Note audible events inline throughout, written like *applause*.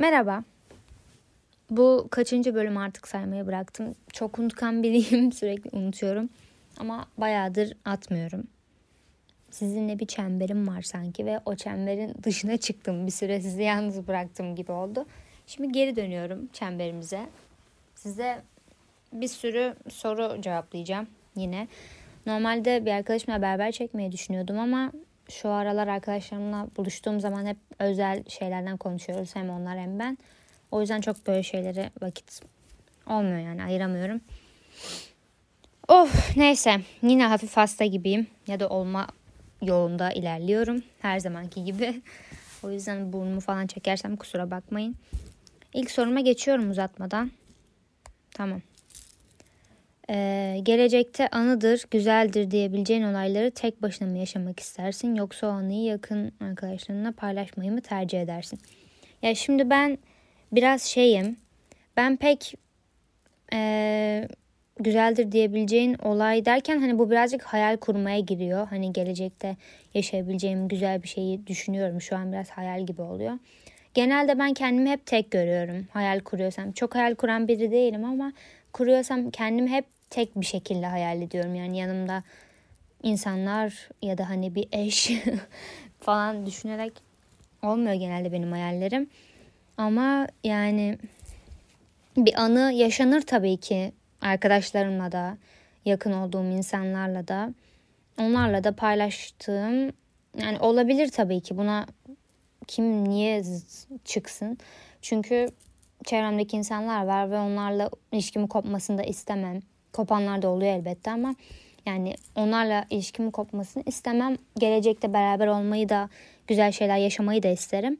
Merhaba. Bu kaçıncı bölüm artık saymayı bıraktım. Çok unutkan biriyim. *laughs* Sürekli unutuyorum. Ama bayağıdır atmıyorum. Sizinle bir çemberim var sanki ve o çemberin dışına çıktım. Bir süre sizi yalnız bıraktım gibi oldu. Şimdi geri dönüyorum çemberimize. Size bir sürü soru cevaplayacağım yine. Normalde bir arkadaşımla beraber çekmeyi düşünüyordum ama şu aralar arkadaşlarımla buluştuğum zaman hep özel şeylerden konuşuyoruz. Hem onlar hem ben. O yüzden çok böyle şeylere vakit olmuyor yani ayıramıyorum. Oh neyse yine hafif hasta gibiyim ya da olma yolunda ilerliyorum her zamanki gibi. *laughs* O yüzden burnumu falan çekersem kusura bakmayın. İlk soruma geçiyorum uzatmadan. Tamam. Ee, gelecekte anıdır, güzeldir diyebileceğin olayları tek başına mı yaşamak istersin yoksa o anıyı yakın arkadaşlarınla paylaşmayı mı tercih edersin? Ya şimdi ben biraz şeyim. Ben pek e, güzeldir diyebileceğin olay derken hani bu birazcık hayal kurmaya giriyor. Hani gelecekte yaşayabileceğim güzel bir şeyi düşünüyorum. Şu an biraz hayal gibi oluyor. Genelde ben kendimi hep tek görüyorum. Hayal kuruyorsam. Çok hayal kuran biri değilim ama kuruyorsam kendimi hep tek bir şekilde hayal ediyorum. Yani yanımda insanlar ya da hani bir eş *laughs* falan düşünerek olmuyor genelde benim hayallerim. Ama yani bir anı yaşanır tabii ki arkadaşlarımla da, yakın olduğum insanlarla da. Onlarla da paylaştığım yani olabilir tabii ki buna kim niye çıksın? Çünkü çevremdeki insanlar var ve onlarla ilişkimi kopmasını da istemem. Kopanlar da oluyor elbette ama yani onlarla ilişkimin kopmasını istemem. Gelecekte beraber olmayı da güzel şeyler yaşamayı da isterim.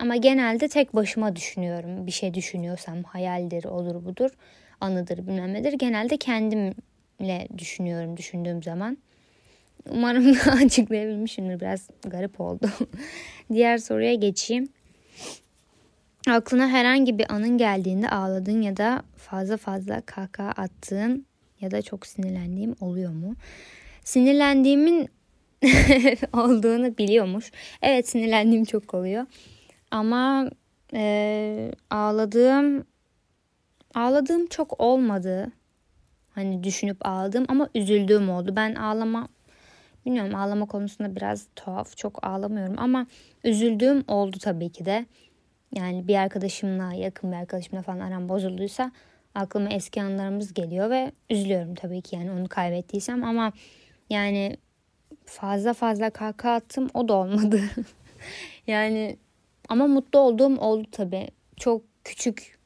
Ama genelde tek başıma düşünüyorum. Bir şey düşünüyorsam hayaldir, olur budur, anıdır bilmem nedir. Genelde kendimle düşünüyorum düşündüğüm zaman. Umarım *laughs* açıklayabilmişimdir. Biraz garip oldu. *laughs* Diğer soruya geçeyim. Aklına herhangi bir anın geldiğinde ağladığın ya da fazla fazla kahkaha attığın ya da çok sinirlendiğim oluyor mu? Sinirlendiğimin *laughs* olduğunu biliyormuş. Evet sinirlendiğim çok oluyor. Ama e, ağladığım ağladığım çok olmadı. Hani düşünüp ağladım ama üzüldüğüm oldu. Ben ağlama bilmiyorum ağlama konusunda biraz tuhaf. Çok ağlamıyorum ama üzüldüğüm oldu tabii ki de. Yani bir arkadaşımla yakın bir arkadaşımla falan aram bozulduysa aklıma eski anılarımız geliyor ve üzülüyorum tabii ki yani onu kaybettiysem ama yani fazla fazla kahkaha attım o da olmadı. *laughs* yani ama mutlu olduğum oldu tabii. Çok küçük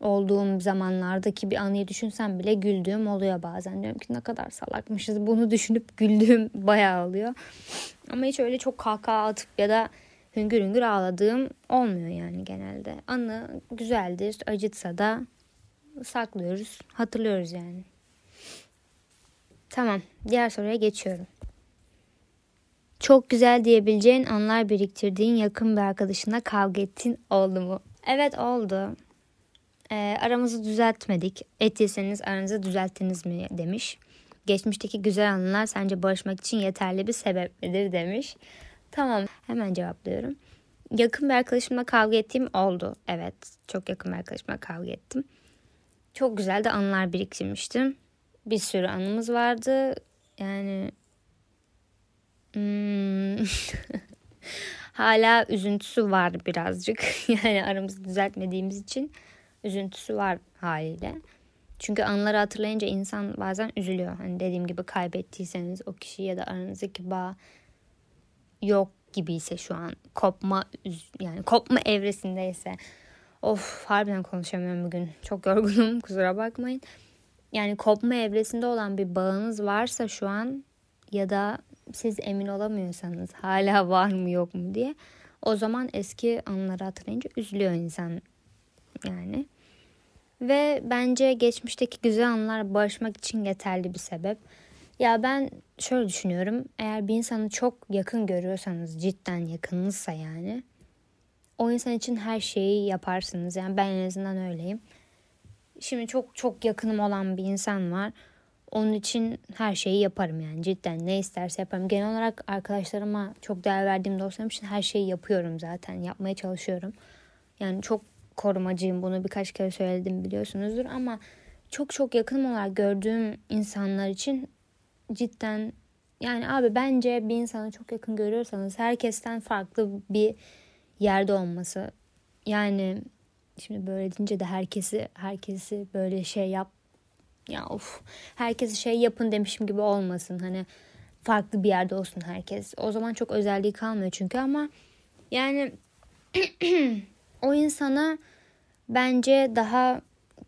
olduğum zamanlardaki bir anıyı düşünsem bile güldüğüm oluyor bazen. Diyorum ki ne kadar salakmışız bunu düşünüp güldüğüm *laughs* bayağı oluyor. Ama hiç öyle çok kahkaha atıp ya da hüngür hüngür ağladığım olmuyor yani genelde. Anı güzeldir acıtsa da saklıyoruz hatırlıyoruz yani. Tamam diğer soruya geçiyorum. Çok güzel diyebileceğin anlar biriktirdiğin yakın bir arkadaşına kavga ettin oldu mu? Evet oldu. E, aramızı düzeltmedik. Ettiyseniz aranızı düzelttiniz mi demiş. Geçmişteki güzel anılar sence barışmak için yeterli bir sebep midir demiş. Tamam hemen cevaplıyorum. Yakın bir arkadaşımla kavga ettiğim oldu. Evet çok yakın bir arkadaşımla kavga ettim. Çok güzel de anılar biriktirmiştim. Bir sürü anımız vardı. Yani hmm, *laughs* hala üzüntüsü var birazcık. *laughs* Yani aramızı düzeltmediğimiz için üzüntüsü var haliyle. Çünkü anıları hatırlayınca insan bazen üzülüyor. Hani dediğim gibi kaybettiyseniz o kişi ya da aranızdaki bağ yok gibiyse şu an kopma yani kopma evresindeyse of harbiden konuşamıyorum bugün. Çok yorgunum *laughs* kusura bakmayın. Yani kopma evresinde olan bir bağınız varsa şu an ya da siz emin olamıyorsanız hala *laughs* var mı yok mu diye o zaman eski anıları hatırlayınca üzülüyor insan yani. Ve bence geçmişteki güzel anılar barışmak için yeterli bir sebep. Ya ben şöyle düşünüyorum. Eğer bir insanı çok yakın görüyorsanız cidden yakınınızsa yani o insan için her şeyi yaparsınız. Yani ben en azından öyleyim. Şimdi çok çok yakınım olan bir insan var. Onun için her şeyi yaparım yani cidden ne isterse yaparım. Genel olarak arkadaşlarıma çok değer verdiğim dostlarım için her şeyi yapıyorum zaten. Yapmaya çalışıyorum. Yani çok korumacıyım. Bunu birkaç kere söyledim biliyorsunuzdur ama çok çok yakın olarak gördüğüm insanlar için cidden yani abi bence bir insanı çok yakın görüyorsanız herkesten farklı bir yerde olması. Yani şimdi böyle deyince de herkesi herkesi böyle şey yap ya of herkesi şey yapın demişim gibi olmasın. Hani farklı bir yerde olsun herkes. O zaman çok özelliği kalmıyor çünkü ama yani *clears throat* o insana bence daha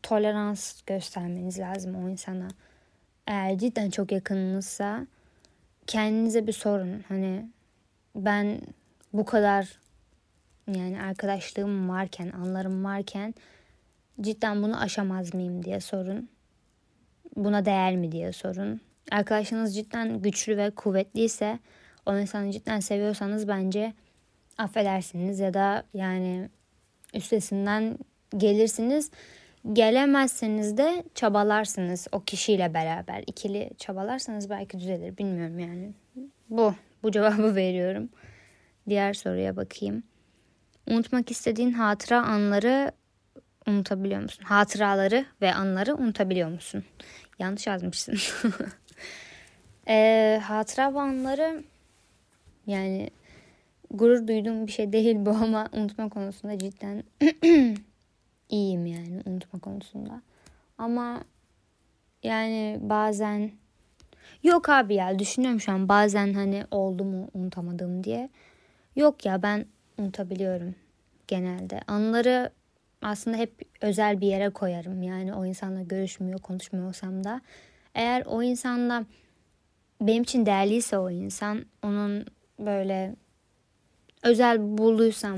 tolerans göstermeniz lazım o insana. Eğer cidden çok yakınınızsa kendinize bir sorun. Hani ben bu kadar yani arkadaşlığım varken, anlarım varken cidden bunu aşamaz mıyım diye sorun. Buna değer mi diye sorun. Arkadaşınız cidden güçlü ve kuvvetliyse o insanı cidden seviyorsanız bence affedersiniz ya da yani üstesinden gelirsiniz. Gelemezseniz de çabalarsınız o kişiyle beraber. ikili çabalarsanız belki düzelir bilmiyorum yani. Bu. Bu cevabı *laughs* veriyorum. Diğer soruya bakayım. Unutmak istediğin hatıra anları unutabiliyor musun? Hatıraları ve anları unutabiliyor musun? Yanlış yazmışsın. *laughs* e, hatıra ve anları yani gurur duyduğum bir şey değil bu ama unutma konusunda cidden *clears throat* iyiyim yani unutma konusunda. Ama yani bazen yok abi ya düşünüyorum şu an bazen hani oldu mu unutamadım diye. Yok ya ben unutabiliyorum genelde. Anıları aslında hep özel bir yere koyarım. Yani o insanla görüşmüyor, konuşmuyor olsam da. Eğer o insanla benim için değerliyse o insan, onun böyle özel bulduysam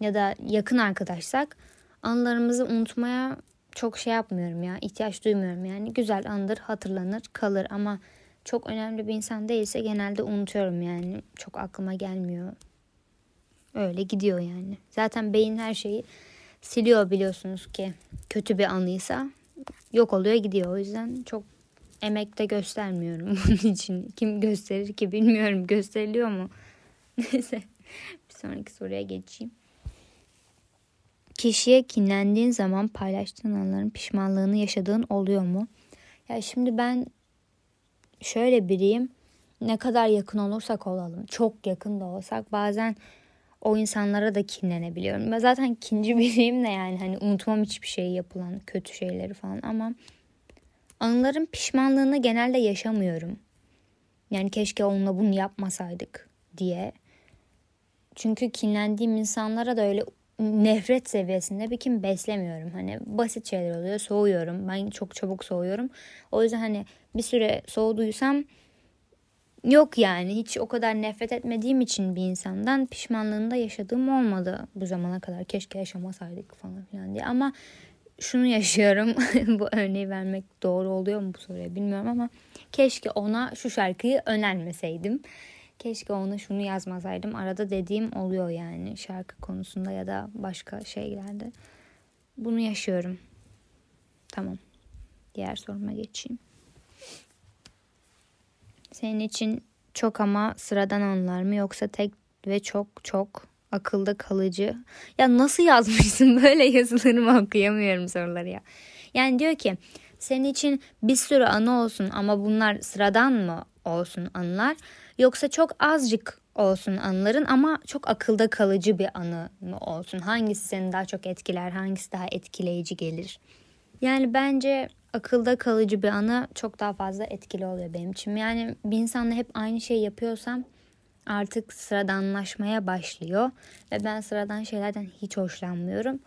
ya da yakın arkadaşsak anılarımızı unutmaya çok şey yapmıyorum ya. ihtiyaç duymuyorum yani. Güzel anıdır, hatırlanır, kalır ama çok önemli bir insan değilse genelde unutuyorum yani. Çok aklıma gelmiyor. Öyle gidiyor yani. Zaten beyin her şeyi siliyor biliyorsunuz ki. Kötü bir anıysa yok oluyor gidiyor. O yüzden çok emek de göstermiyorum *laughs* bunun için. Kim gösterir ki bilmiyorum. Gösteriliyor mu? *laughs* Neyse. Bir sonraki soruya geçeyim. Kişiye kinlendiğin zaman paylaştığın anların pişmanlığını yaşadığın oluyor mu? Ya şimdi ben şöyle biriyim. Ne kadar yakın olursak olalım, çok yakın da olsak bazen o insanlara da kinlenebiliyorum. Ben zaten ikinci *laughs* biriyim de yani hani unutmam hiçbir şeyi yapılan kötü şeyleri falan ama anıların pişmanlığını genelde yaşamıyorum. Yani keşke onunla bunu yapmasaydık diye. Çünkü kinlendiğim insanlara da öyle nefret seviyesinde bir kim beslemiyorum. Hani basit şeyler oluyor. Soğuyorum. Ben çok çabuk soğuyorum. O yüzden hani bir süre soğuduysam yok yani. Hiç o kadar nefret etmediğim için bir insandan pişmanlığında yaşadığım olmadı bu zamana kadar. Keşke yaşamasaydık falan filan diye. Ama şunu yaşıyorum. *laughs* bu örneği vermek doğru oluyor mu bu soruya bilmiyorum ama keşke ona şu şarkıyı önermeseydim keşke ona şunu yazmasaydım. Arada dediğim oluyor yani şarkı konusunda ya da başka şeylerde. Bunu yaşıyorum. Tamam. Diğer soruma geçeyim. Senin için çok ama sıradan anlar mı yoksa tek ve çok çok akılda kalıcı? Ya nasıl yazmışsın *laughs* böyle yazılarımı okuyamıyorum soruları ya. Yani diyor ki senin için bir sürü anı olsun ama bunlar sıradan mı olsun anılar Yoksa çok azıcık olsun anıların ama çok akılda kalıcı bir anı mı olsun? Hangisi seni daha çok etkiler, hangisi daha etkileyici gelir? Yani bence akılda kalıcı bir anı çok daha fazla etkili oluyor benim için. Yani bir insanla hep aynı şeyi yapıyorsam artık sıradanlaşmaya başlıyor ve ben sıradan şeylerden hiç hoşlanmıyorum.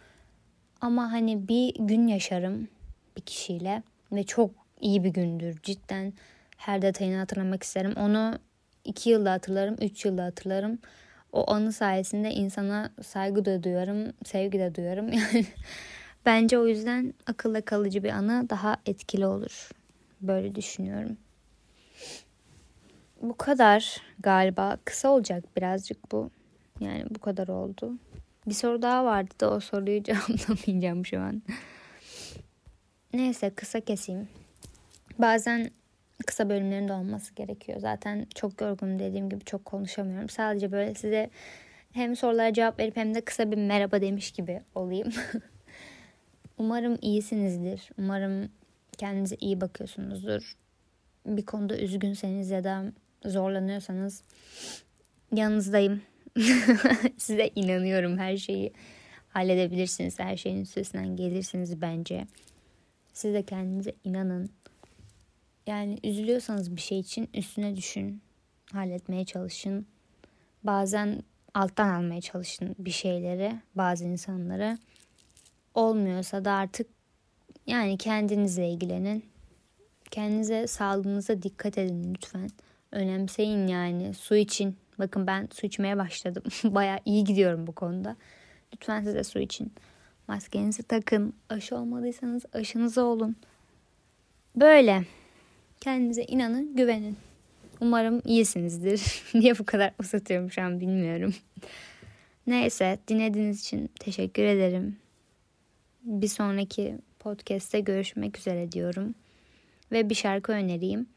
Ama hani bir gün yaşarım bir kişiyle ve çok iyi bir gündür cidden her detayını hatırlamak isterim. Onu 2 yılda hatırlarım, 3 yılda hatırlarım. O anı sayesinde insana saygı da duyarım, sevgi de duyarım. *laughs* Yani bence o yüzden akılda kalıcı bir anı daha etkili olur. Böyle düşünüyorum. Bu kadar galiba. Kısa olacak birazcık bu. Yani bu kadar oldu. Bir soru daha vardı da o soruyu *laughs* cevaplamayacağım şu an. Neyse kısa keseyim. Bazen kısa bölümlerinde olması gerekiyor. Zaten çok yorgunum dediğim gibi çok konuşamıyorum. Sadece böyle size hem sorulara cevap verip hem de kısa bir merhaba demiş gibi olayım. *laughs* Umarım iyisinizdir. Umarım kendinize iyi bakıyorsunuzdur. Bir konuda üzgünseniz ya da zorlanıyorsanız yanınızdayım. *laughs* Size inanıyorum her şeyi halledebilirsiniz. Her şeyin üstesinden gelirsiniz bence. Siz de kendinize inanın. Yani üzülüyorsanız bir şey için üstüne düşün. Halletmeye çalışın. Bazen alttan almaya çalışın bir şeyleri, bazı insanları. Olmuyorsa da artık yani kendinizle ilgilenin. Kendinize, sağlığınıza dikkat edin lütfen. Önemseyin yani. Su için. Bakın ben su içmeye başladım. *laughs* Baya iyi gidiyorum bu konuda. Lütfen size su için. Maskenizi takın. Aşı olmadıysanız aşınıza olun. Böyle. Kendinize inanın, güvenin. Umarım iyisinizdir. *laughs* Niye bu kadar uzatıyorum şu an bilmiyorum. Neyse dinlediğiniz için teşekkür ederim. Bir sonraki podcast'te görüşmek üzere diyorum. Ve bir şarkı önereyim.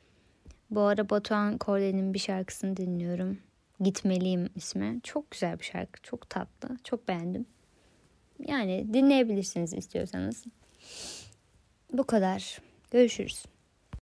Bu ara Batuhan Korde'nin bir şarkısını dinliyorum. Gitmeliyim ismi. Çok güzel bir şarkı. Çok tatlı. Çok beğendim. Yani dinleyebilirsiniz istiyorsanız. Bu kadar. Görüşürüz.